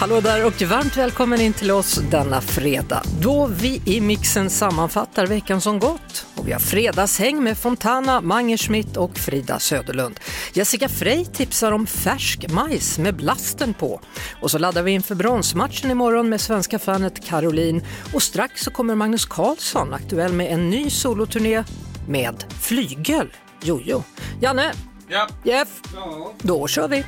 Hallå där och varmt välkommen in till oss denna fredag då vi i mixen sammanfattar veckan som gått. Och vi har fredagshäng med Fontana, Mange Schmidt och Frida Söderlund. Jessica Frey tipsar om färsk majs med blasten på. Och så laddar vi inför bronsmatchen imorgon med svenska fanet Caroline. Och strax så kommer Magnus Carlsson aktuell med en ny soloturné med flygel. Jojo. Janne? Ja. Jeff? Då kör vi!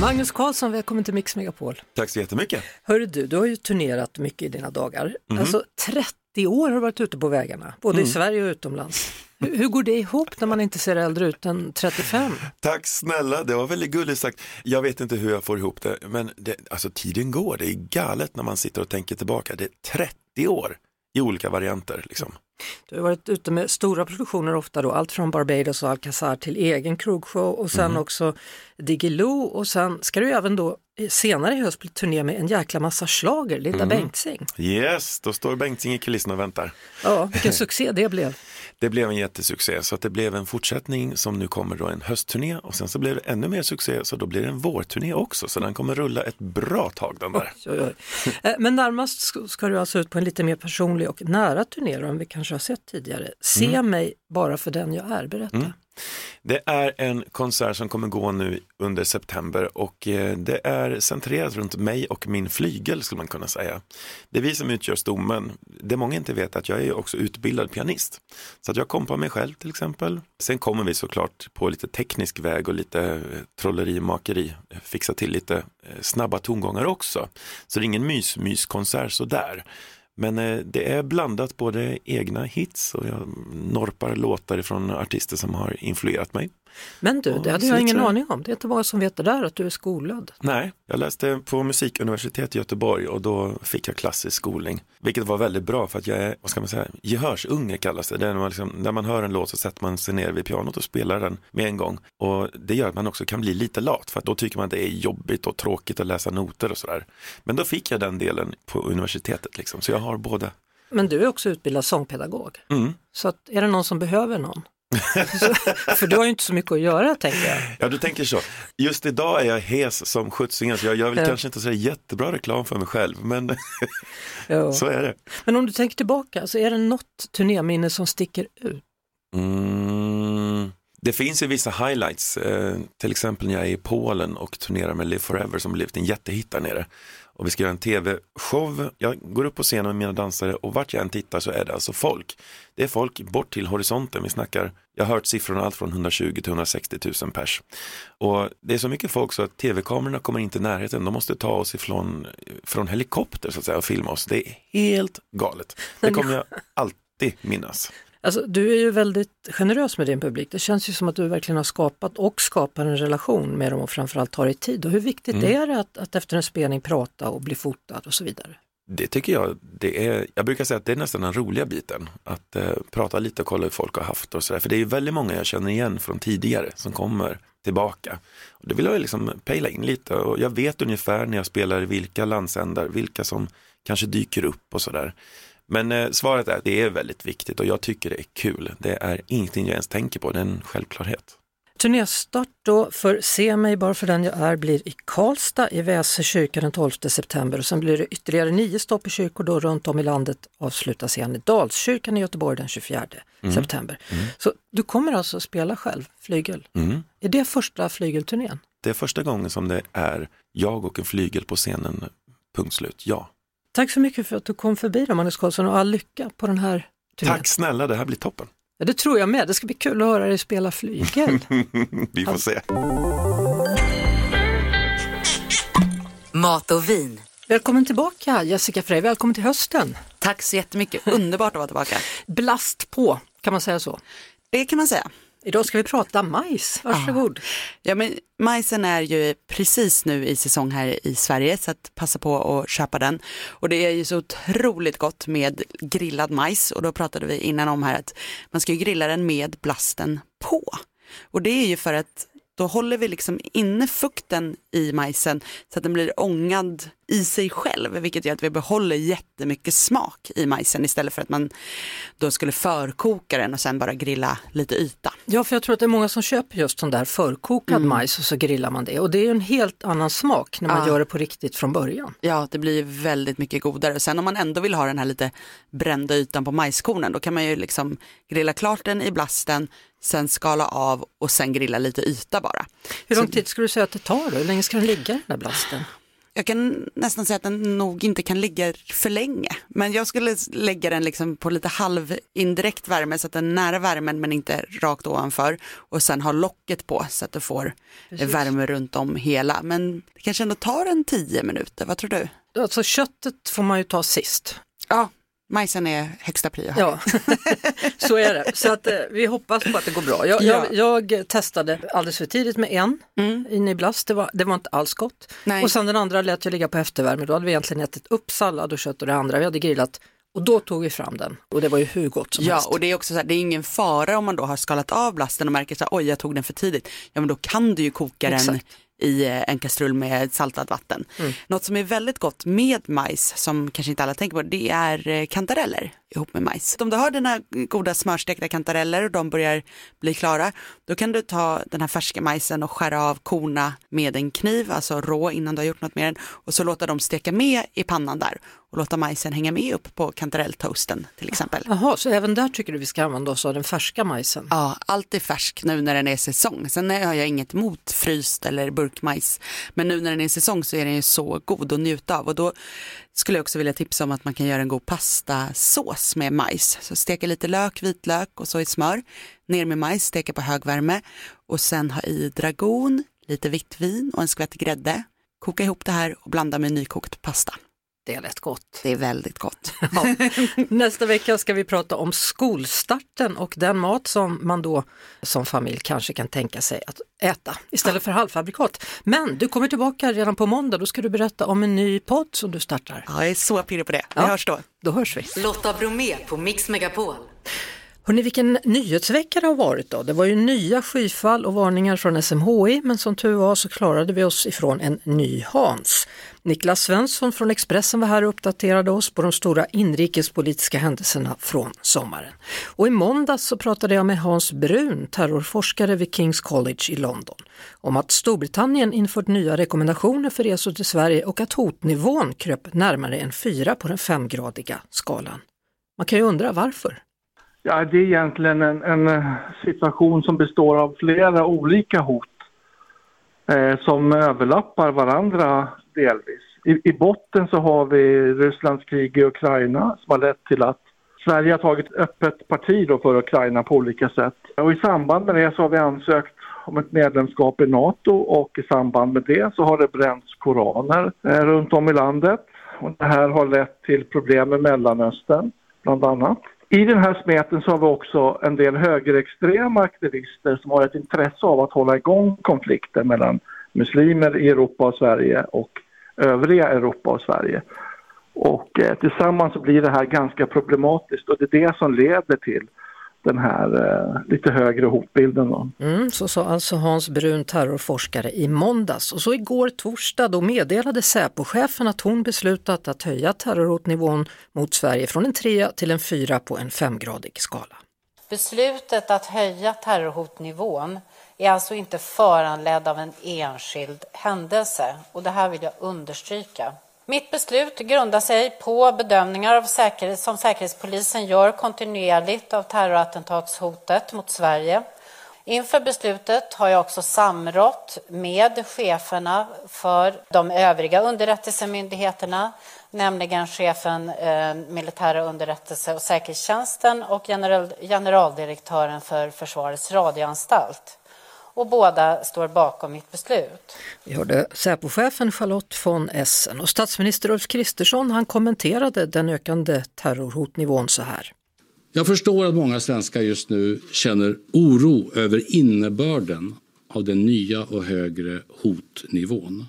Magnus Karlsson, välkommen till Mix Megapol. Tack så jättemycket. Hörru du, du har ju turnerat mycket i dina dagar. Mhm. Alltså 30 år har du varit ute på vägarna, både Mm. i Sverige och utomlands. Hur, hur går det ihop när man inte ser äldre ut än 35? Tack snälla, det var väldigt gulligt sagt. Jag vet inte hur jag får ihop det, men det, alltså tiden går, det är galet när man sitter och tänker tillbaka. Det är 30 år i olika varianter liksom. Du har varit ute med stora produktioner ofta då, allt från Barbados och Alcazar till egen krogshow och sen Mhm. också Diggiloo och sen ska du även då eh, senare i höst bli turné med en jäkla massa schlager, Linda Mm. Bengtzing. Yes, då står Bengtzing i kulisserna och väntar. Ja, vilken succé det blev. Det blev en jättesuccé så att det blev en fortsättning som nu kommer då en höstturné och sen så blev det ännu mer succé så då blir det en vårturné också så den kommer rulla ett bra tag den där. Oj, oj, oj. Eh, Men närmast sk- ska du alltså ut på en lite mer personlig och nära turné då, än vi kanske har sett tidigare. Se Mm. mig bara för den jag är, berätta. Det är en konsert som kommer gå nu under september och eh, det är centrerat runt mig och min flygel skulle man kunna säga. Det är vi som utgör stommen. Det många inte vet är att jag är också utbildad pianist. Så att jag kompar mig själv till exempel. Sen kommer vi såklart på lite teknisk väg och lite eh, trolleri och makeri fixa till lite eh, snabba tongångar också. Så det är ingen mys-mys-konsert sådär. Men eh, det är blandat både egna hits och jag norpar låtar från artister som har influerat mig. Men du, det hade jag ingen aning om. Det är inte många som vet det där, att du är skolad. Nej, jag läste på musikuniversitet i Göteborg och då fick jag klassisk skolning. Vilket var väldigt bra för att jag är, vad ska man säga, gehörsunge kallas det. det man liksom, när man hör en låt så sätter man sig ner vid pianot och spelar den med en gång. Och det gör att man också kan bli lite lat för att då tycker man att det är jobbigt och tråkigt att läsa noter och sådär. Men då fick jag den delen på universitetet liksom, så jag har båda. Men du är också utbildad sångpedagog. Mm. Så att, är det någon som behöver någon? För du har ju inte så mycket att göra, tänker jag. Ja, du tänker så. Just idag är jag hes som sjuttsingen så jag gör väl Ja. kanske inte så jättebra reklam för mig själv, men så är det. Men om du tänker tillbaka, så är det något turnéminne som sticker ut? Mm. Det finns ju vissa highlights, eh, till exempel när jag är i Polen och turnerar med Live Forever som blivit en jättehit där nere. Och vi ska göra en tv-show. Jag går upp på scenen med mina dansare och vart jag än tittar så är det alltså folk. Det är folk bort till horisonten. Vi snackar, jag har hört siffrorna allt från 120 till 160 000 pers. Och det är så mycket folk så att tv-kamerorna kommer inte i närheten. De måste ta oss ifrån från helikopter så att säga och filma oss. Det är helt galet. Det kommer jag alltid minnas. Alltså, du är ju väldigt generös med din publik. Det känns ju som att du verkligen har skapat och skapar en relation med dem och framförallt tar dig tid. Och hur viktigt Mm. är det att, att efter en spelning prata och bli fotad och så vidare? Det tycker jag, det är, jag brukar säga att det är nästan den roliga biten. Att eh, prata lite och kolla hur folk har haft och sådär. För det är ju väldigt många jag känner igen från tidigare som kommer tillbaka. Och det vill jag liksom pejla in lite och jag vet ungefär när jag spelar i vilka landsändar, vilka som kanske dyker upp och sådär. Men eh, svaret är att det är väldigt viktigt och jag tycker det är kul. Det är ingenting jag ens tänker på, det är en självklarhet. Turnéstart då för Se mig bara för den jag är blir i Karlstad i Väse kyrka den 12 september och sen blir det ytterligare nio stopp i kyrkor då runt om i landet avslutas igen i Dalskyrkan i Göteborg den 24 september. Så du kommer alltså att spela själv, flygel. Mm. Är det första flygelturnén? Det är första gången som det är jag och en flygel på scenen, punkt slut, ja. Tack så mycket för att du kom förbi då Magnus Karlsson och all lycka på den här turnén. Tack snälla, det här blir toppen. Ja, det tror jag med, det ska bli kul att höra dig spela flygel. Vi får se. Mat och vin. Välkommen tillbaka Jessica Frey, välkommen till hösten. Tack så jättemycket, underbart att vara tillbaka. Blast på, kan man säga så? Det kan man säga. Idag ska vi prata majs, varsågod. Ja, men majsen är ju precis nu i säsong här i Sverige så att passa på att köpa den. Och det är ju så otroligt gott med grillad majs och då pratade vi innan om här att man ska ju grilla den med blasten på. Och det är ju för att då håller vi liksom inne fukten i majsen så att den blir ångad i sig själv, vilket gör att vi behåller jättemycket smak i majsen istället för att man då skulle förkoka den och sen bara grilla lite yta. Ja, för jag tror att det är många som köper just sån där förkokad Mm. majs och så grillar man det och det är ju en helt annan smak när man Ja. gör det på riktigt från början. Ja, det blir väldigt mycket godare. Och Sen om man ändå vill ha den här lite brända ytan på majskornen, då kan man ju liksom grilla klart den i blasten, sen skala av och sen grilla lite yta bara. Hur lång tid skulle du säga att det tar då? Hur länge ska den ligga i den där blasten? Jag kan nästan säga att den nog inte kan ligga för länge. Men jag skulle lägga den liksom på lite halv indirekt värme så att den är nära värmen men inte rakt ovanför. Och sen ha locket på så att du får Precis. värme runt om hela. Men det kanske ändå tar en tio minuter, vad tror du? Alltså köttet får man ju ta sist. Ja, majsen är högsta prio här. Ja, så är det. Så att, eh, vi hoppas på att det går bra. Jag, Ja. jag, jag testade alldeles för tidigt med en Mm. inne i blast, det var, det var inte alls gott. Nej. Och sen den andra lät jag ligga på eftervärme, då hade vi egentligen ätit upp sallad och kött och det andra vi hade grillat och då tog vi fram den och det var ju hur gott som Ja, helst. och det är också så här, det är ingen fara om man då har skalat av blasten och märker så här, oj jag tog den för tidigt. Ja men då kan du ju koka den Exakt. I eh, en kastrull med saltat vatten. Något som är väldigt gott med majs, som kanske inte alla tänker på, det är eh, kantareller ihop med majs. Om du har dina goda smörstekta kantareller och de börjar bli klara, då kan du ta den här färska majsen och skära av korna med en kniv, alltså rå innan du har gjort något med den, och så låta dem steka med i pannan där och låta majsen hänga med upp på kantarelltoasten till exempel. Jaha, så även där tycker du vi ska använda oss av den färska majsen? Ja, allt är färsk nu när den är säsong. Sen har jag inget emot fryst eller burkmajs. Men nu när den är säsong så är den ju så god att njuta av. Och då skulle jag också vilja tipsa om att man kan göra en god pastasås med majs. Så steka lite lök, vitlök och så i smör. Ner med majs, steka på hög värme. Och sen ha i dragon, lite vitt vin och en skvätt grädde. Koka ihop det här och blanda med nykokt pasta. Det är lätt gott. Det är väldigt gott. Ja. Nästa vecka ska vi prata om skolstarten och den mat som man då som familj kanske kan tänka sig att äta istället för halvfabrikat. Men du kommer tillbaka redan på måndag, då ska du berätta om en ny podd som du startar. Ja, jag är så pirrig på det. Vi Ja. hörs då. Då hörs vi. Lotta Bromé på Mix Megapol. Hörrni, vilken nyhetsvecka det har varit då. Det var ju nya skyfall och varningar från SMHI, men som tur var så klarade vi oss ifrån en ny Hans. Niklas Svensson från Expressen var här och uppdaterade oss på de stora inrikespolitiska händelserna från sommaren. Och i måndags så pratade jag med Hans Brun, terrorforskare vid Kings College i London, om att Storbritannien infört nya rekommendationer för resor till Sverige och att hotnivån kröp närmare en fyra på den femgradiga skalan. Man kan ju undra varför. Ja, det är egentligen en, en eh, situation som består av flera olika hot eh, som överlappar varandra delvis. I, I botten så har vi Rysslands krig i Ukraina som har lett till att Sverige har tagit öppet parti då för Ukraina på olika sätt. Och i samband med det så har vi ansökt om ett medlemskap i NATO och i samband med det så har det bränts koraner eh, runt om i landet. Och det här har lett till problem med Mellanöstern bland annat. I den här smeten så har vi också en del högerextrema aktivister som har ett intresse av att hålla igång konflikter mellan muslimer i Europa och Sverige och övriga Europa och Sverige. Och eh, tillsammans så blir det här ganska problematiskt och det är det som leder till den här eh, lite högre hotbilden. Då. Mm, så sa alltså Hans Brun, terrorforskare, i måndags. Och så igår torsdag då meddelade Säpochefen att hon beslutat att höja terrorhotnivån mot Sverige från en trea till en fyra på en femgradig skala. Beslutet att höja terrorhotnivån är alltså inte föranledd av en enskild händelse och det här vill jag understryka. Mitt beslut grundar sig på bedömningar av säkerhet, som Säkerhetspolisen gör kontinuerligt av terrorattentatshotet mot Sverige. Inför beslutet har jag också samrått med cheferna för de övriga underrättelsemyndigheterna, nämligen chefen eh, militära underrättelse och säkerhetstjänsten och general, generaldirektören för Försvarets radioanstalt och båda står bakom mitt beslut. Vi hörde Säpochefen Charlotte von Essen och statsminister Ulf Kristersson han kommenterade den ökande terrorhotnivån så här. Jag förstår att många svenskar just nu känner oro över innebörden av den nya och högre hotnivån.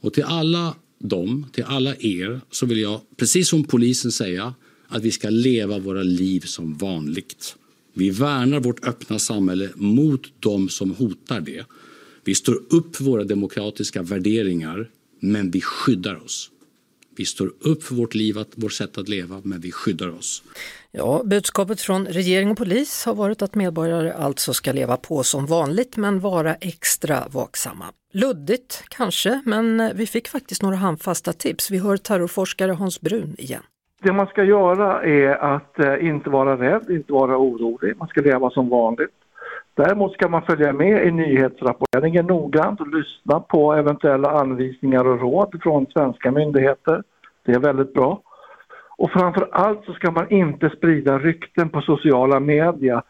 Och till alla dem, till alla er, så vill jag precis som polisen säga att vi ska leva våra liv som vanligt. Vi värnar vårt öppna samhälle mot dem som hotar det. Vi står upp för våra demokratiska värderingar, men vi skyddar oss. Vi står upp för vårt liv, vårt sätt att leva, men vi skyddar oss. Ja, budskapet från regering och polis har varit att medborgare alltså ska leva på som vanligt men vara extra vaksamma. Luddigt kanske, men vi fick faktiskt några handfasta tips. Vi hör terrorforskare Hans Brun igen. Det man ska göra är att eh, inte vara rädd, inte vara orolig. Man ska leva som vanligt. Däremot ska man följa med i nyhetsrapporteringen noggrant och lyssna på eventuella anvisningar och råd från svenska myndigheter. Det är väldigt bra. Och framför allt så ska man inte sprida rykten på sociala medier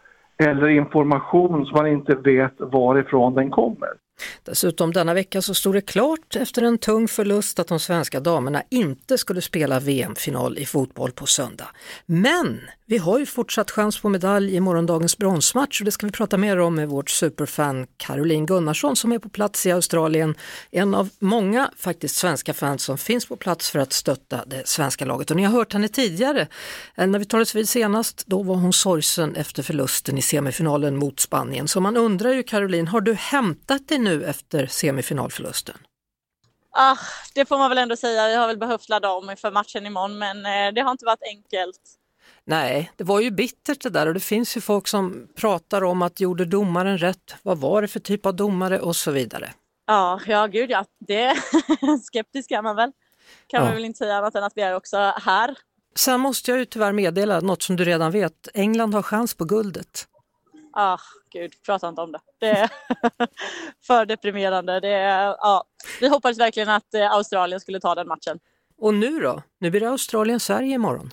eller information som man inte vet varifrån den kommer. Dessutom denna vecka så stod det klart efter en tung förlust att de svenska damerna inte skulle spela VM-final i fotboll på söndag. Men vi har ju fortsatt chans på medalj i morgondagens bronsmatch och det ska vi prata mer om med vårt superfan Caroline Gunnarsson som är på plats i Australien. En av många faktiskt svenska fans som finns på plats för att stötta det svenska laget. Och ni har hört henne tidigare. Eh, när vi talades vid senast, då var hon sorgsen efter förlusten i semifinalen mot Spanien. Så man undrar ju Caroline, har du hämtat dig nu efter semifinalförlusten? Ah, det får man väl ändå säga. Jag har väl behövt ladda om inför matchen imorgon men eh, det har inte varit enkelt. Nej, det var ju bittert det där och det finns ju folk som pratar om att gjorde domaren rätt? Vad var det för typ av domare och så vidare. Ja, ja gud ja. Det skeptisk är man väl. Kan ja. man väl inte säga annat än att vi är också här. Sen måste jag ju tyvärr meddela något som du redan vet. England har chans på guldet. Ah, gud, prata inte om det. Det är för deprimerande. Det är, ja. Vi hoppades verkligen att eh, Australien skulle ta den matchen. Och nu då? Nu blir det Australien-Sverige imorgon.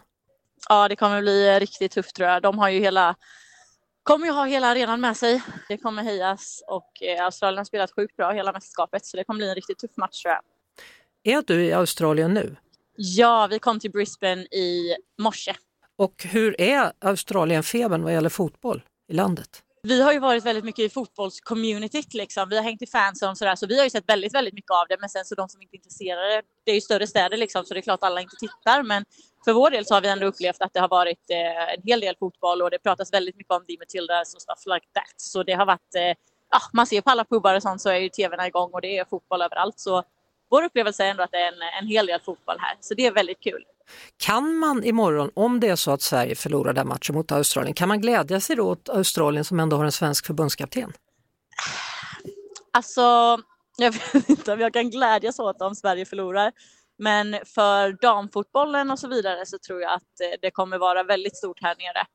Ja, det kommer bli riktigt tufft tror jag. De har ju hela kommer ju ha hela arenan med sig. Det kommer hejas och eh, Australien har spelat sjukt bra hela mästerskapet så det kommer bli en riktigt tuff match tror jag. Är du i Australien nu? Ja, vi kom till Brisbane i morse. Och hur är Australienfebern vad gäller fotboll i landet? Vi har ju varit väldigt mycket i fotbollscommunityt liksom. Vi har hängt i fans och sådär så vi har ju sett väldigt, väldigt mycket av det. Men sen så de som inte är intresserade, det är ju större städer liksom så det är klart alla inte tittar. Men för vår del så har vi ändå upplevt att det har varit eh, en hel del fotboll och det pratas väldigt mycket om The Matildas och stuff like that. Så det har varit, eh, ja, man ser på alla pubbar och sånt så är ju tvn igång och det är fotboll överallt. Så vår upplevelse är ändå att det är en, en hel del fotboll här, så det är väldigt kul. Kan man imorgon, om det är så att Sverige förlorar den matchen mot Australien, kan man glädja sig då åt Australien som ändå har en svensk förbundskapten? Alltså, jag vet inte om jag kan glädjas åt om Sverige förlorar. Men för damfotbollen och så vidare så tror jag att eh, det kommer vara väldigt stort här nere.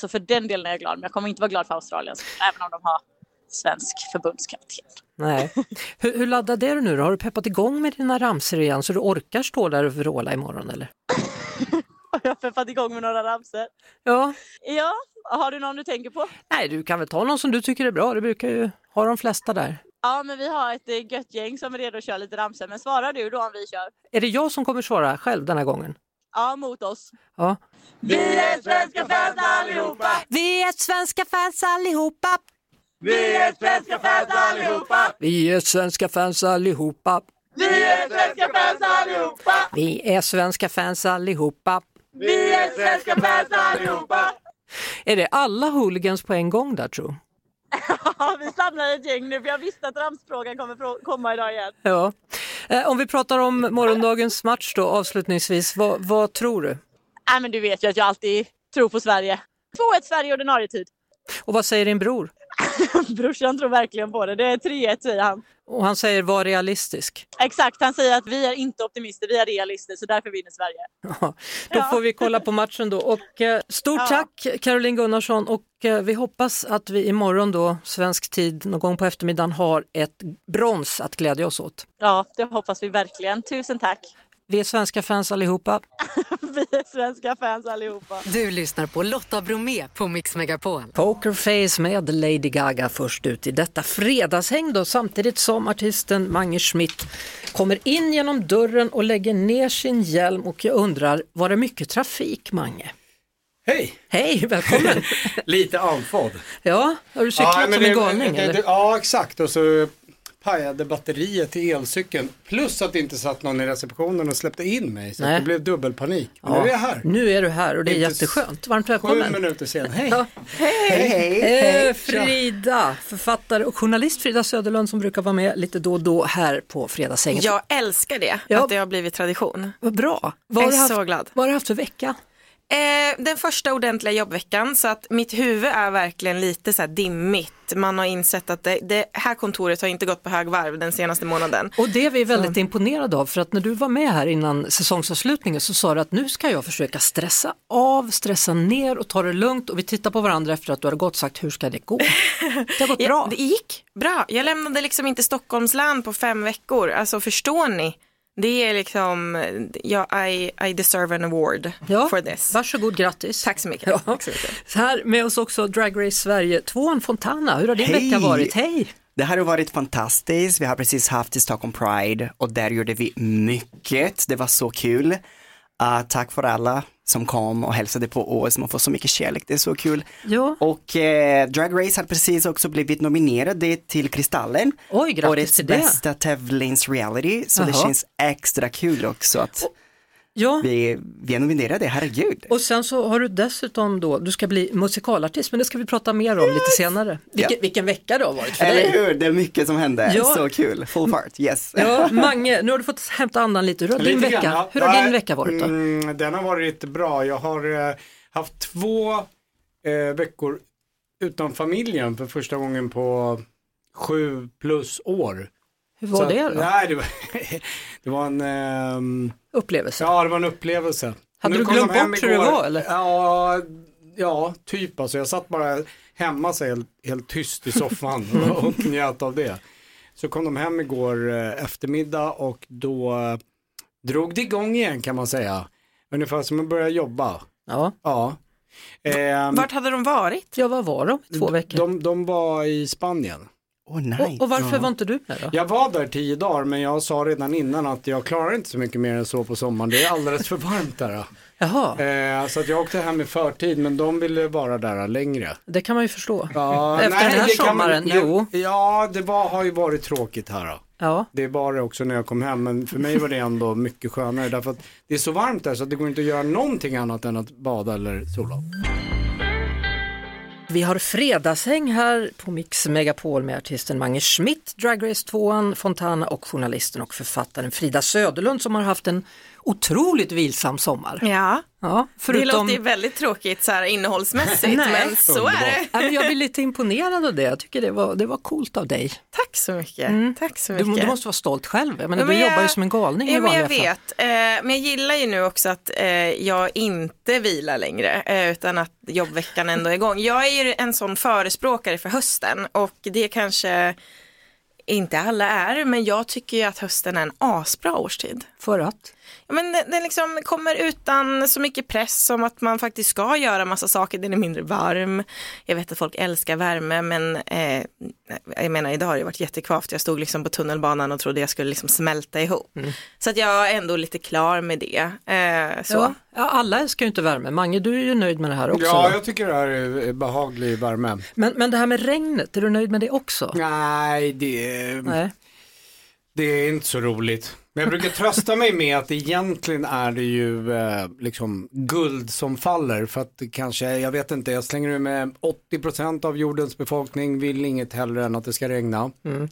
Så för den delen är jag glad, men jag kommer inte vara glad för Australien, även om de har svensk förbundskapten. Nej. Hur, hur laddad är du nu då? Har du peppat igång med dina ramsor igen så du orkar stå där och vråla imorgon eller? Har jag peppat igång med några ramsor? Ja. Ja, har du någon du tänker på? Nej, du kan väl ta någon som du tycker är bra. Det brukar ju ha de flesta där. Ja, men vi har ett eh, gött gäng som är redo att köra lite ramsor. Men svarar du då om vi kör? Är det jag som kommer svara själv denna gången? Ja, mot oss. Ja. Vi är svenska fans allihopa! Vi är svenska fans allihopa! Vi är svenska fans allihopa! Vi är svenska fans allihopa! Vi är svenska fans allihopa! Vi är svenska fans allihopa! Vi är svenska fans allihopa! Är det alla hooligans på en gång där tro? Ja, vi samlar ett gäng nu för jag visste att ramsfrågan kommer komma idag igen. Ja. Eh, om vi pratar om morgondagens match då avslutningsvis, vad, vad tror du? Nej, men du vet ju att jag alltid tror på Sverige. 2-1 Sverige ordinarie tid. Och vad säger din bror? Brorsan tror verkligen på det. Det är 3-1 säger han. Och han säger var realistisk. Exakt, han säger att vi är inte optimister, vi är realister så därför vinner Sverige. Ja, då ja. får vi kolla på matchen då. Och, eh, stort ja. tack Caroline Gunnarsson och eh, vi hoppas att vi imorgon då, svensk tid, någon gång på eftermiddagen har ett brons att glädja oss åt. Ja, det hoppas vi verkligen. Tusen tack! Vi är svenska fans allihopa. Vi är svenska fans allihopa. Du lyssnar på Lotta Bromé på Mix Megapol. Pokerface med Lady Gaga först ut i detta fredagshäng då, samtidigt som artisten Mange Schmidt kommer in genom dörren och lägger ner sin hjälm och jag undrar, var det mycket trafik Mange? Hej! Hej, välkommen! Lite andfådd. Ja, har du cyklat men som det- en galning ja, exakt. Och så pajade batteriet till elcykeln. Plus att det inte satt någon i receptionen och släppte in mig. Så det blev dubbelpanik. Ja, nu är jag här. Nu är du här och det är Inte jätteskönt. Varmt Sju välkommen! minuter sen. Hej! Ja. Hej, hej, Eh, Frida, författare och journalist Frida Söderlund som brukar vara med lite då och då här på Fredagshänget. Jag älskar det, Ja. att det har blivit tradition. Vad bra. Jag Vad har är haft, så glad. Vad har du haft för vecka? Eh, den första ordentliga jobbveckan så att mitt huvud är verkligen lite så här dimmigt. Man har insett att det, det här kontoret har inte gått på högvarv den senaste månaden. Och det är vi väldigt imponerade av för att när du var med här innan säsongsavslutningen så sa du att nu ska jag försöka stressa av, stressa ner och ta det lugnt och vi tittar på varandra efter att du har gått sagt hur ska det gå? Det har gått Ja, bra. det gick bra. Jag lämnade liksom inte Stockholms län på fem veckor. Alltså förstår ni? Det är liksom, ja, I, I deserve an award Ja, for this. Varsågod, grattis. Tack så mycket. Ja. Tack så mycket. Så här med oss också Drag Race Sverige, tvåan Fontana, hur har din Hej! vecka varit? Hej! Det här har varit fantastiskt. Vi har precis haft i Stockholm Pride och där gjorde vi mycket. Det var så kul. Uh, tack för alla som kom och hälsade på oss. Man får så mycket kärlek, det är så kul. Ja. Och eh, Drag Race har precis också blivit nominerade till Kristallen. Oj, Årets det. bästa tävlingsreality. Så det Jaha. känns extra kul också att Ja. vi, vi är nominerade, herregud. Och sen så har du dessutom då, du ska bli musikalartist, men det ska vi prata mer om lite senare. Vilken, Ja. vilken vecka det har varit för Eller dig. hur, det är mycket som händer. Ja. Så kul, full fart, yes. Ja, Mange, nu har du fått hämta andan lite. Hur har din Lite vecka, grann, ja. hur har din vecka varit då? Mm, den har varit bra. Jag har eh, haft två eh, veckor utan familjen för första gången på sju plus år. Hur var Så det då? Nej, det var, det var en... ehm, Upplevelse? Ja, det var en upplevelse. Hade Nu du glömt bort hur det var, eller? Ja, ja, typ alltså. Jag satt bara hemma så helt, helt tyst i soffan och, och njöt av det. Så kom de hem igår eh, eftermiddag och då eh, drog det igång igen kan man säga. Ungefär som att börja jobba. Ja. Ja. Ehm, Vart hade de varit? Ja, vad var de? Två veckor. de, de var i Spanien. Oh, nice. Och, och varför var inte du med då? Jag var där tio dagar men jag sa redan innan att jag klarar inte så mycket mer än så på sommaren. Det är alldeles för varmt där. Jaha, Eh, så att jag åkte hem i förtid men de ville vara där längre. det kan man ju förstå. Ja, Efter den här sommaren, nej, jo. Ja, det var, har ju varit tråkigt här. Då. Ja. Det var det också när jag kom hem men för mig var det ändå mycket skönare därför att det är så varmt där så att det går inte att göra någonting annat än att bada eller sola. Vi har fredagshäng här på Mix Megapol med artisten Mange Schmidt, Drag Race 2 Fontana och journalisten och författaren Frida Söderlund som har haft en otroligt vilsam sommar. Ja, Ja, det förutom... låter ju väldigt tråkigt så här innehållsmässigt Nej. men så är det. Ja, men jag blir lite imponerad av det, jag tycker det var, det var coolt av dig. Tack så mycket. Tack så Du, mycket. du måste vara stolt själv, jag menar, men du jag- jobbar ju som en galning i Ja, men vanliga jag fall. vet, eh, men jag gillar ju nu också att eh, jag inte vilar längre eh, utan att jobbveckan ändå är igång. Jag är ju en sån förespråkare för hösten och det kanske inte alla är, men jag tycker ju att hösten är en asbra årstid. För att? Ja, men den, den liksom kommer utan så mycket press som att man faktiskt ska göra massa saker, den är mindre varm. Jag vet att folk älskar värme men eh, jag menar idag har det varit jättekvavt. Jag stod liksom på tunnelbanan och trodde jag skulle liksom smälta ihop. Så att jag är ändå lite klar med det. Eh, så. Ja, ja, alla älskar ju inte värme. Mange, du är ju nöjd med det här också. Ja, jag tycker det här är behaglig värme. men, men det här med regnet, är du nöjd med det också? Nej, det, Nej. det är inte så roligt. Men jag brukar trösta mig med att egentligen är det ju eh, liksom guld som faller. För att kanske, jag vet inte, jag slänger ur med 80% av jordens befolkning vill inget hellre än att det ska regna. Mm.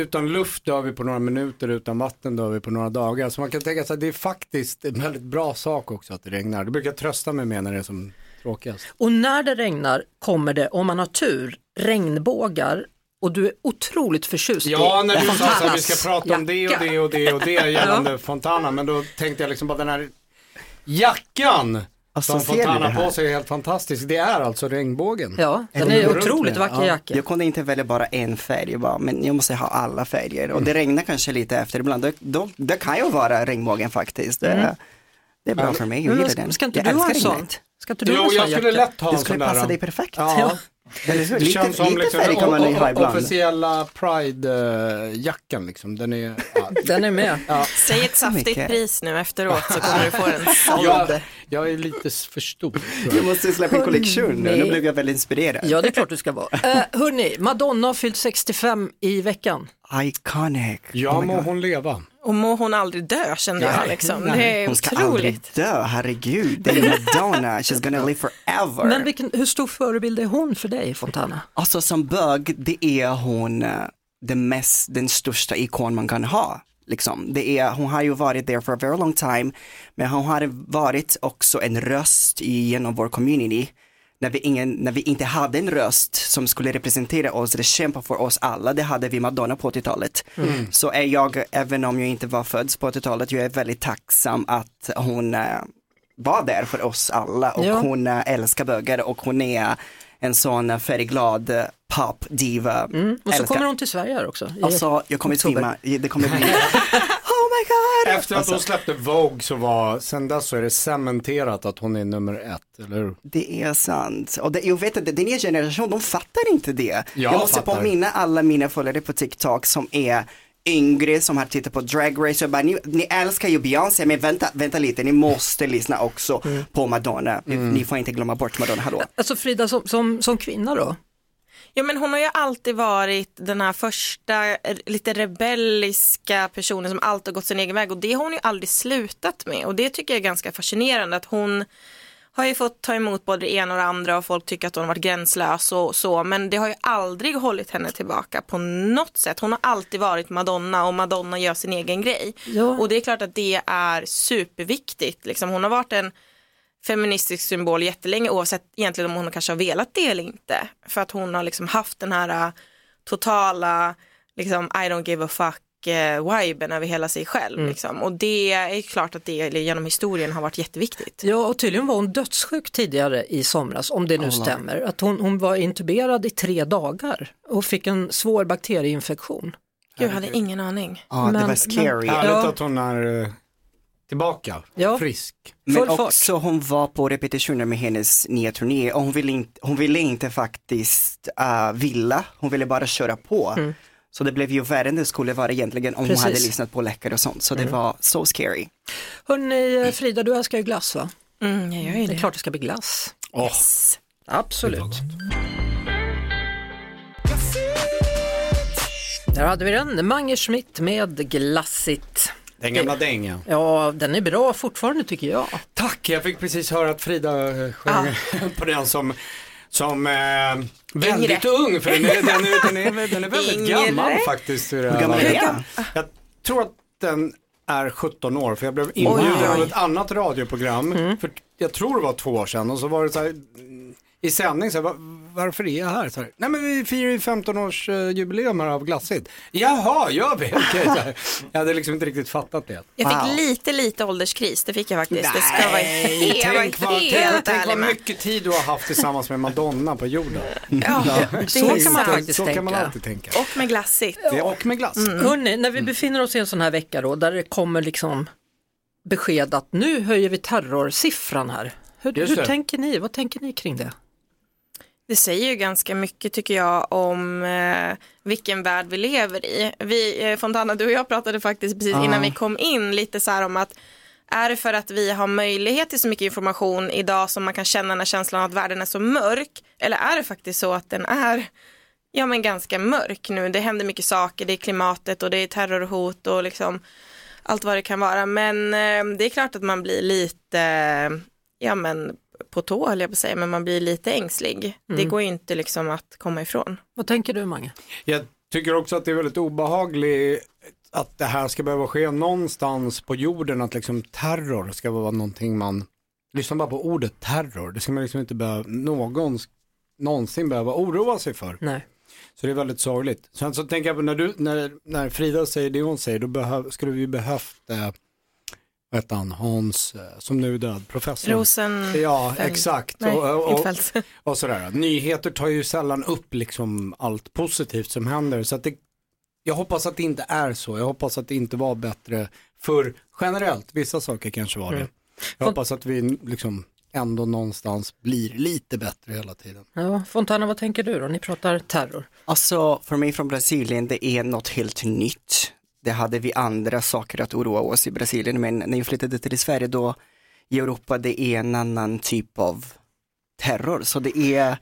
Utan luft dör vi på några minuter, utan vatten dör vi på några dagar. Så man kan tänka sig att det är faktiskt en väldigt bra sak också att det regnar. Det brukar jag trösta mig med när det är som tråkigast. Och när det regnar kommer det, om man har tur, regnbågar och du är otroligt förtjust Ja, i när du sa här, vi ska prata om det och det och det och det gällande Fontana, men då tänkte jag liksom på den här jackan Alltså, Som det Fontana på sig är helt fantastisk. Det är alltså regnbågen. Ja, den är otroligt vacker Ja. jacka. Jag kunde inte välja bara en färg, jag bara, men jag måste ha alla färger. Och det regnar kanske lite efter ibland, då, då, det kan ju vara regnbågen faktiskt. Det, Mm. det är bra Ja. för mig, jag gillar ska- den. ska inte jag du ha en sån? Ska inte du Jo, ha en sån jag skulle jacka? lätt ha Det en skulle sån passa där. dig perfekt. Ja. Eller hur? Det Lite, känns som lite liksom färg kan man ha ibland. officiella Pride-jackan liksom. Den är... Ja. Den är med. Ja. Säg ett saftigt pris nu efterråt så kommer du få den såld. Jag, jag är lite för stor. jag. Jag måste släppa en kollektion nu, nu blev jag väldigt inspirerad. Ja, det är klart du ska vara. Uh, hörni, Madonna har fyllt 65 i veckan. Iconic. Ja, Oh må God. hon leva. Och må hon aldrig dö kände jag liksom. Nej. Det är Hon ska aldrig otroligt. dö, herregud. Det är Madonna, she's gonna live forever. Men vilken, hur stor förebild är hon för dig, Fontana? Alltså som bög, det är hon eh, den mest, den största ikon man kan ha. Liksom. Det är, hon har ju varit där for a very long time, men hon har varit också en röst i- genom vår community. När vi, ingen, när vi inte hade en röst som skulle representera oss eller kämpa för oss alla, det hade vi Madonna på 80-talet. Mm. Så är jag, även om jag inte var född på 80-talet, jag är väldigt tacksam att hon eh, var där för oss alla och Ja. hon eh, älskar bögar och hon är en sån färgglad popdiva. Mm. Och så Älskar- kommer hon till Sverige här också. Alltså, jag kommer streama, det kommer bli! Efter att Alltså, hon släppte Vogue så var, sen dess så är det cementerat att hon är nummer ett, eller hur? Det är sant. Och det, jag vet att den nya generationen, de fattar inte det. Jag jag måste fattar. påminna alla mina följare på TikTok som är yngre som har tittat på Drag Race och bara, ni, ni älskar ju Beyoncé men vänta, vänta lite, ni måste lyssna också på Madonna. Ni- Ni får inte glömma bort Madonna, hallå. Alltså Frida, som, som, som kvinna då? Ja men hon har ju alltid varit den här första lite rebelliska personen som alltid har gått sin egen väg och det har hon ju aldrig slutat med och det tycker jag är ganska fascinerande att hon har ju fått ta emot både det ena och det andra och folk tycker att hon har varit gränslös och så men det har ju aldrig hållit henne tillbaka på något sätt. Hon har alltid varit Madonna och Madonna gör sin egen grej. Ja. Och det är klart att det är superviktigt. Liksom, hon har varit en feministisk symbol jättelänge oavsett egentligen om hon kanske har velat det eller inte. För att hon har liksom haft den här äh, totala liksom, I don't give a fuck äh, viben över hela sig själv. Mm. Liksom. Och det är klart att det genom historien har varit jätteviktigt. Ja, och tydligen var hon dödssjuk tidigare i somras, om det nu Allah. stämmer. Att hon, hon var intuberad i tre dagar och fick en svår bakterieinfektion. Gud, jag hade ingen aning. Ja, det Men- var scary. men- Härligt Ja. att hon är eh, tillbaka, Ja. frisk. Men Full fart. också hon var på repetitioner med hennes nya turné och hon ville inte, hon ville inte faktiskt uh, villa, hon ville bara köra på. Så det blev ju värre än det skulle vara egentligen om Precis. hon hade lyssnat på läkare och sånt. Så det var så scary. Hörrni, Frida, du älskar ju glass va? Mm, jag gör ju Det är det. klart det ska bli glass. Åh, Absolut. Där hade vi den, Mange Schmidt med Glassigt. Den gamla dängan. Ja, den är bra fortfarande tycker jag. Tack, jag fick precis höra att Frida eh, sjöng på den som, som eh, väldigt ung, för den är, den är, den är, den är väldigt Yngre. gammal faktiskt. Hur gammal är den? Jag tror att den är 17 år, för jag blev inbjuden av ett annat radioprogram, för jag tror det var två år sedan, och så var det så här, mm, i sändning, så här, "Va- varför är jag här? Så här? Nej men vi firar ju 15-årsjubileum här av Glassigt. Jaha, gör vi? Okej, så här. Jag hade liksom inte riktigt fattat det. Jag fick Wow. lite, lite ålderskris, det fick jag faktiskt. det ska vara helt, tänk vad, tänk, helt tänk vad med. mycket tid du har haft tillsammans med Madonna på jorden. Ja, det Så är kan man sant. faktiskt Så kan man tänka. alltid tänka. Och med glassigt. Det och med glass. Hörrni, när vi befinner oss i en sån här vecka då, där det kommer liksom besked att nu höjer vi terrorsiffran här. Hur, Just hur det. tänker ni? Vad tänker ni kring det? Det säger ju ganska mycket tycker jag om eh, vilken värld vi lever i. Vi, eh, Fontana, du och jag pratade faktiskt precis Ja. innan vi kom in lite så här om att är det för att vi har möjlighet till så mycket information idag som man kan känna den här känslan att världen är så mörk? Eller är det faktiskt så att den är ja, men ganska mörk nu? Det händer mycket saker, det är klimatet och det är terrorhot och liksom allt vad det kan vara. Men eh, det är klart att man blir lite, ja men på tå höll jag på att säga, men man blir lite ängslig. Det Mm. går ju inte liksom att komma ifrån. Vad tänker du Mange? Jag tycker också att det är väldigt obehagligt att det här ska behöva ske någonstans på jorden, att liksom terror ska vara någonting man, lyssna bara på ordet terror, det ska man liksom inte behöva, någon, någonsin behöva oroa sig för. Nej. Så det är väldigt sorgligt. Sen så tänker jag på när, du, när, när Frida säger det hon säger, då behöv, skulle vi behövt, eh, vad hette han, Hans, eh, som nu är död, professorn. Rosen... Ja, Fäll- exakt. Nej, och, och, och, sådär. Nyheter tar ju sällan upp liksom allt positivt som händer. Så att det, jag hoppas att det inte är så. Jag hoppas att det inte var bättre för generellt. Vissa saker kanske var det. Mm. Jag hoppas att vi liksom ändå någonstans blir lite bättre hela tiden. Ja, Fontana, vad tänker du då? Ni pratar terror. Alltså för mig från Brasilien, det är något helt nytt. Det hade vi andra saker att oroa oss i Brasilien, men när jag flyttade till Sverige då i Europa, det är en annan typ av terror. Så det är,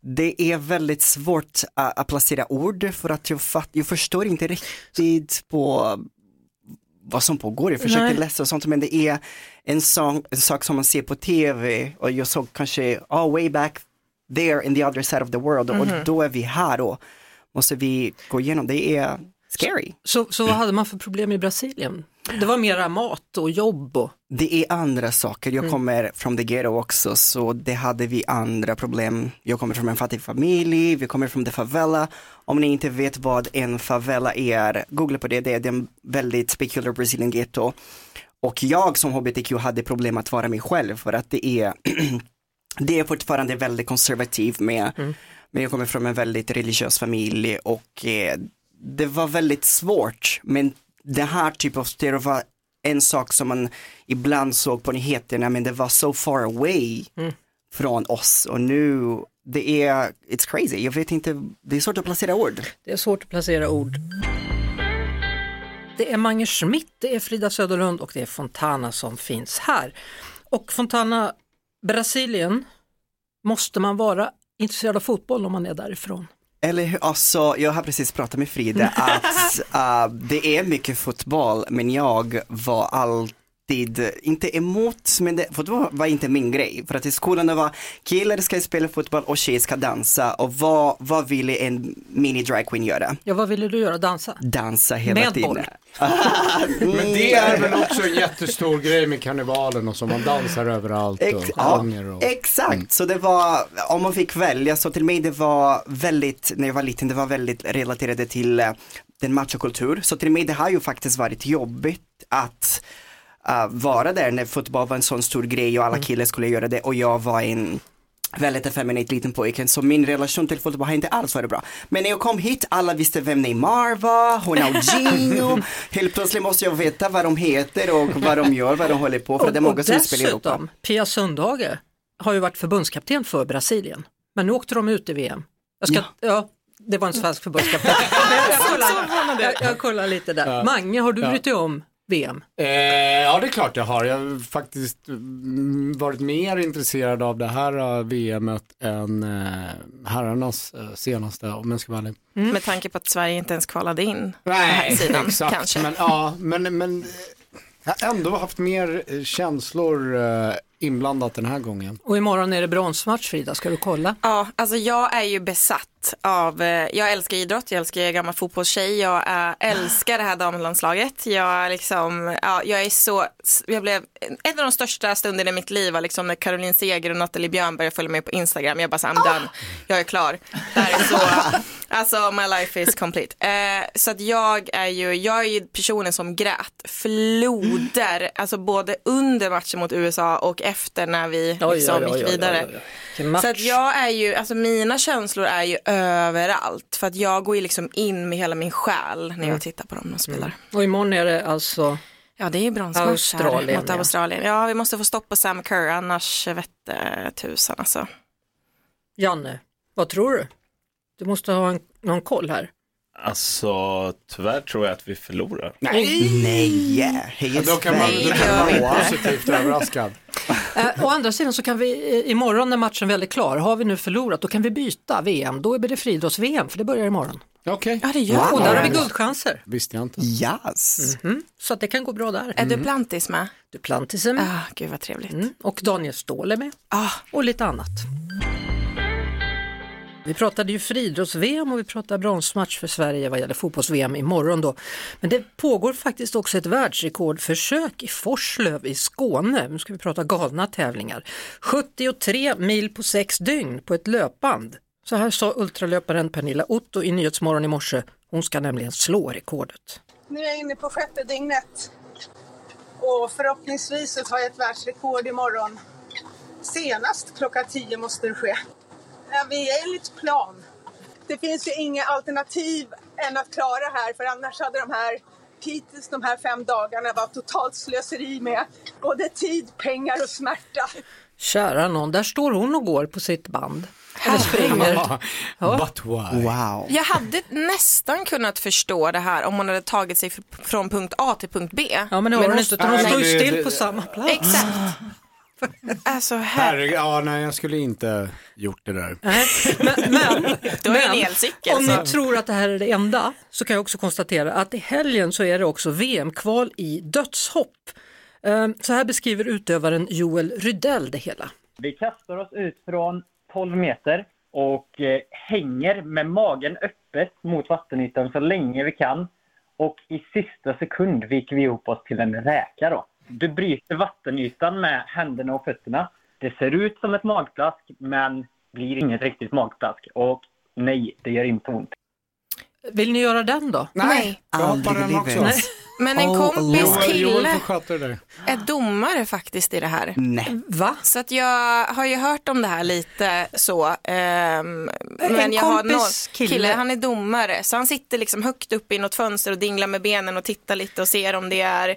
det är väldigt svårt att, att placera ord för att jag, fatt, jag förstår inte riktigt på vad som pågår. Jag försöker Nej. läsa och sånt, men det är en, sång, en sak som man ser på tv och jag såg kanske, oh, way back there in the other side of the world Mhm. och då är vi här och måste vi gå igenom, det är scary. Så, så vad hade man för problem i Brasilien? Det var mera mat och jobb och... Det är andra saker, jag Mm. kommer från the ghetto också så det hade vi andra problem. Jag kommer från en fattig familj, vi kommer från the favela. Om ni inte vet vad en favela är, googla på det, det är en väldigt peculiar Brazilian ghetto. Och jag som hbtq hade problem att vara mig själv för att det är, det är fortfarande väldigt konservativ med, men jag kommer från en väldigt religiös familj och eh, det var väldigt svårt men det här typen av stereo var en sak som man ibland såg på nyheterna men det var so far away från oss och nu det är, it's crazy, jag vet inte, det är svårt att placera ord. Det är svårt att placera ord. Det är Mange Schmidt, det är Frida Söderlund och det är Fontana som finns här. Och Fontana, Brasilien, måste man vara intresserad av fotboll om man är därifrån? Eller hur, alltså jag har precis pratat med Frida att uh, det är mycket fotboll men jag var alltid, inte emot, men det, fotboll var inte min grej. För att i skolan det var killar ska spela fotboll och tjejer ska dansa och vad, vad ville en mini drag queen göra? Ja, vad ville du göra? Dansa? Dansa hela Med tiden. boll. Men det är väl också en jättestor grej med karnevalen och så, man dansar överallt och Ex- ja. Och... Exakt, så det var, om man fick välja, så till mig det var väldigt, när jag var liten, det var väldigt relaterade till eh, den machokultur. Så till mig det har ju faktiskt varit jobbigt att eh, vara där när fotboll var en sån stor grej och alla killar skulle göra det och jag var en väldigt effeminate liten pojke så min relation till fotboll har inte alls varit bra. Men när jag kom hit, alla visste vem Neymar var, Ronaldinho, helt plötsligt måste jag veta vad de heter och vad de gör, vad de håller på för det är många som spelar i Europa. Pia Sundhage har ju varit förbundskapten för Brasilien, men nu åkte de ut i VM. Jag ska, ja. det var en svensk förbundskapten. Jag, kollar, jag, jag kollar lite där. Ja. Mange, har du Ja. brytt dig om VM? Eh, ja det är klart jag har. Jag har faktiskt mm, varit mer intresserad av det här eh, VMet än eh, herrarnas eh, senaste om jag ska vara ärlig. Med tanke på att Sverige inte ens kvalade in på den här Nej, sidan exakt. kanske. Men, ja, men, men jag har ändå haft mer eh, känslor eh, inblandat den här gången. Och imorgon är det bronsmatch Frida, ska du kolla? Ja, alltså jag är ju besatt av, eh, jag älskar idrott, jag älskar jag är gammal fotbollstjej, jag äh, älskar det här damlandslaget. Jag, liksom, ja, jag är så, jag blev, en av de största stunderna i mitt liv var liksom när Caroline Seger och Nathalie Björnberg följde mig på Instagram. Jag bara så, I'm done, jag är klar. Det här är så, alltså my life is complete. Eh, så att jag är ju, jag är ju personen som grät floder, alltså både under matchen mot USA och efter när vi Oj, liksom oj, oj, gick vidare. Så att jag är ju, alltså mina känslor är ju överallt för att jag går ju liksom in med hela min själ när jag Mm. tittar på dem och spelar. Och imorgon är det alltså Ja det är ju bronsmatch Australien, mot ja. Australien. Ja vi måste få stopp på Sam Kerr annars vette tusan alltså. Janne, vad tror du? Du måste ha en, någon koll här. Alltså, tyvärr tror jag att vi förlorar. Nej! Nej! Då kan man, då kan man vara positivt överraskad. Eh, å andra sidan så kan vi eh, imorgon när matchen väl är klar, har vi nu förlorat, då kan vi byta VM. Då blir det friidrotts-VM, för det börjar imorgon. Okej. Ja det gör Och det. där har vi guldchanser. Visste jag inte. Yes! Mhm. Så att det kan gå bra där. Är Duplantis med? Duplantis är med. Ah, gud vad trevligt. Mm. Och Daniel Ståhl är med. Ah. Och lite annat. Vi pratade ju friidrotts-VM och vi pratade bronsmatch för Sverige vad gäller fotbolls-VM imorgon då. Men det pågår faktiskt också ett världsrekordförsök i Forslöv i Skåne. Nu ska vi prata galna tävlingar. 73 mil på sex dygn på ett löpband. Så här sa ultralöparen Pernilla Otto i Nyhetsmorgon i morse. Hon ska nämligen slå rekordet. Nu är jag inne på sjätte dygnet. Och förhoppningsvis så tar jag ett världsrekord imorgon. Senast klockan 10 måste det ske. Ja, vi är enligt plan. Det finns ju inga alternativ än att klara här för annars hade de här hittills de här fem dagarna varit totalt slöseri med både tid, pengar och smärta. Kära någon, där står hon och går på sitt band. Eller springer. Ja. But why? Wow. Jag hade nästan kunnat förstå det här om hon hade tagit sig från punkt A till punkt B. Ja men det har hon inte, hon står ju det- still det- på samma plats. Exakt. Alltså här. Herregud, ja nej jag skulle inte gjort det där. Nej, men, men, en men elcykel, om så. ni tror att det här är det enda så kan jag också konstatera att i helgen så är det också VM-kval i dödshopp. Eh, Så här beskriver utövaren Joel Rydell det hela. Vi kastar oss ut från 12 meter och eh, hänger med magen öppet mot vattenytan så länge vi kan. Och i sista sekund viker vi ihop oss till en räka då. Du bryter vattenytan med händerna och fötterna. Det ser ut som ett magplask men blir inget riktigt magplask. Och nej, det gör inte ont. Vill ni göra den då? Nej. Jag hoppar den också. Nej. Men en Oh, kompis kille är domare faktiskt i det här. Nej. Va? Så att jag har ju hört om det här lite så. ehm, men En jag har någon kille. kille, han är domare. Så han sitter liksom högt upp i något fönster och dinglar med benen och tittar lite och ser om det är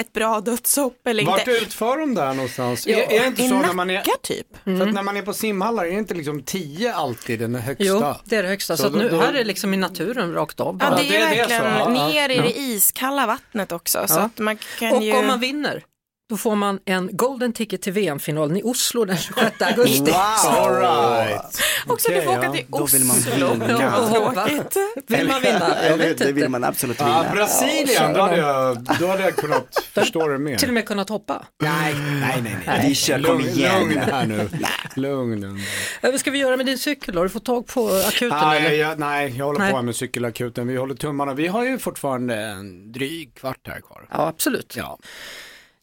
ett bra dödshopp eller Vart inte. utför de där någonstans? Ja, är, är det inte I så när man är... Nacka typ. För att när man är på simhallar, är det inte liksom 10 alltid den högsta? Jo, det är det högsta. Så, Så att då- nu, då- här är det liksom i naturen rakt av. Ja, det är, det är det verkligen. Ja, ja. ner i Ja. det iskalla vattnet också. Så Ja. att man kan Och ju... om man vinner, då får man en golden ticket till VM-finalen i Oslo den 26 augusti. All right. Också du får åka ja. till Då vill man Oslo. vinna. Tråkigt. Vill man vinna? Jag vet det vill man absolut vinna. Brasilien, då hade, jag, då hade jag kunnat förstå det mer. Till och med kunnat hoppa. Nej, nej, nej. nej. Vi kör, kom Lugn, igen. lugn här nu. Lugn. lugn. Eh, Vad ska vi göra med din cykel då? Har du fått tag på akuten? Ah, eller? jag, nej, jag håller Nej. på med cykelakuten. Vi håller tummarna. Vi har ju fortfarande en dryg kvart här kvar. Ja, absolut. Ja.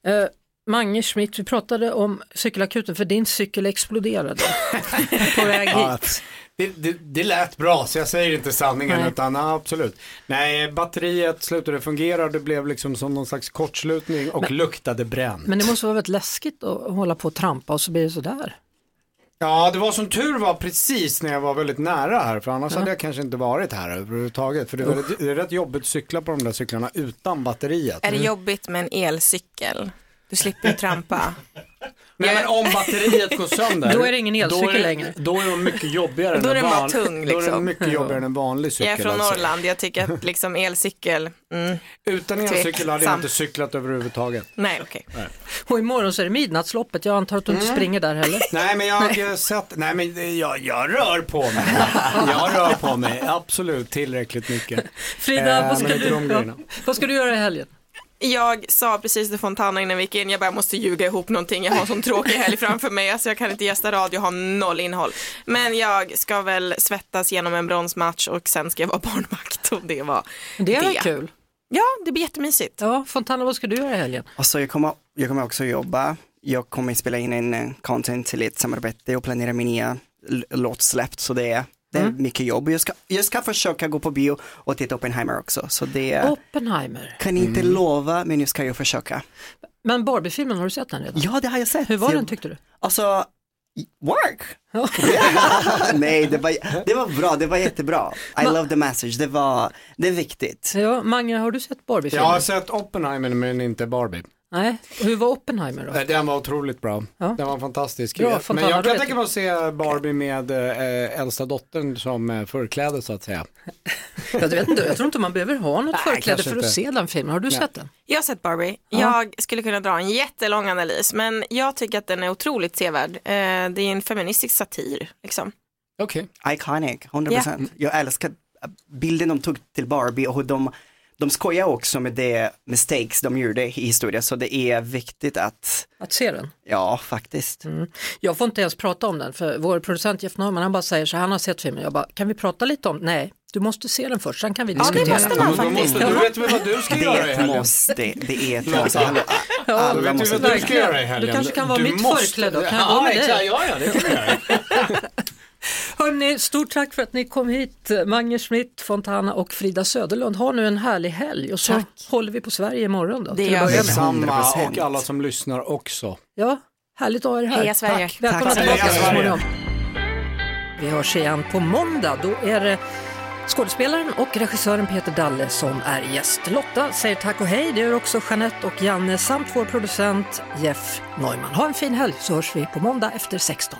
Eh, Mange Schmidt, vi pratade om cykelakuten för din cykel exploderade på väg Ja, hit. det, det, det lät bra så jag säger inte sanningen Nej. utan ja, absolut. Nej, batteriet slutade fungera det blev liksom som någon slags kortslutning och luktade bränt. Men det måste vara väldigt läskigt att hålla på och trampa och så blir det sådär. Ja, det var som tur var precis när jag var väldigt nära här för annars hade jag kanske inte varit här överhuvudtaget. För det är, väldigt, det är rätt jobbigt att cykla på de där cyklarna utan batteriet. Är det jobbigt med en elcykel? Du slipper ju trampa. Nej men om batteriet går sönder. Då är det ingen elcykel då är, det- längre. Då är de mycket jobbigare Då är än en van- tung, Då är liksom. den mycket jobbigare än en vanlig cykel. Jag är från alltså. Norrland, jag tycker att liksom elcykel, mm, Utan elcykel hade jag inte cyklat överhuvudtaget. nej okej. Och imorgon så är det midnattsloppet, jag antar att du inte Mm. springer där heller. Nej men jag har sett, nej men jag, jag rör på mig. Jag rör på mig, absolut tillräckligt mycket. Frida, Eh, vad, ska du, de vad ska du göra i helgen? Jag sa precis till Fontana innan vi gick in, jag bara måste ljuga ihop någonting, jag har en sån tråkig helg framför mig, alltså jag kan inte gästa radio, jag har noll innehåll. Men jag ska väl svettas genom en bronsmatch och sen ska jag vara barnvakt och det var Det är det. kul? Ja, det blir jättemysigt. Ja, Fontana, vad ska du göra i helgen? Alltså jag kommer, jag kommer också jobba. Jag kommer spela in en content till ett samarbete och planera min nya l- låtsläpp. Så det är, det är Mm. mycket jobb. Jag ska, jag ska försöka gå på bio och titta Oppenheimer också. Så det Oppenheimer. kan inte lova, men nu ska jag försöka. Men Barbie-filmen, har du sett den redan? Ja, det har jag sett. Hur var jag, den tyckte du? Alltså, work! Nej, det var, det var bra, det var jättebra. I Ma- love the message, det var, det är viktigt. Ja, Mange, har du sett Jag Barbie-filmen? har sett Oppenheimer men inte Barbie. Nej, hur var Oppenheimer då? Den var otroligt bra. Ja. Den var fantastisk. Bra, men jag kan tänka mig att se Barbie med eh, äldsta dottern som eh, förkläde så att säga. Jag, vet inte, jag tror inte man behöver ha något Nej, förkläde för att inte. se den filmen. Har du Nej. sett den? Jag har sett Barbie. Ja. Jag skulle kunna dra en jättelång analys, men jag tycker att den är otroligt sevärd. Eh, det är en feministisk satir. Liksom. Okej. Iconic, 100%. Jag älskar bilden de tog till Barbie och hur de, de skojar också med det mistakes de gjorde i historien. Så det är viktigt att, Att se den? ja faktiskt. Mm. Jag får inte ens prata om den för vår producent Jeff Norman han bara säger så han har sett filmen. Jag bara, kan vi prata lite om Nej, du måste se den först, sen kan vi Ja, det diskutera. måste man faktiskt. måste, du vet väl vad du ska Det göra i är ett helgen? måste, det är ett måste. Hallå, Du Alla vet måste ju vad du ska göra i Du helgen. kanske kan vara Du mitt måste- förkläde kan jag ja, gå med dig? Ja, ja, det kan vi göra. Hörrni, Hörni, stort tack för att ni kom hit, Mange Schmidt, Fontana och Frida Söderlund. Ha nu en härlig helg och så Tack. håller vi på Sverige imorgon då. Det gör vi. Samma 100%. och alla som lyssnar också. Ja, härligt att ha er här. Heja Sverige. Tack. Välkomna Tack. tillbaka så småningom. Vi hörs igen på måndag. Då är det skådespelaren och regissören Peter Dalle som är gäst. Lotta säger tack och hej. Det gör också Jeanette och Janne samt vår producent Jeff Neumann. Ha en fin helg så hörs vi på måndag efter 16.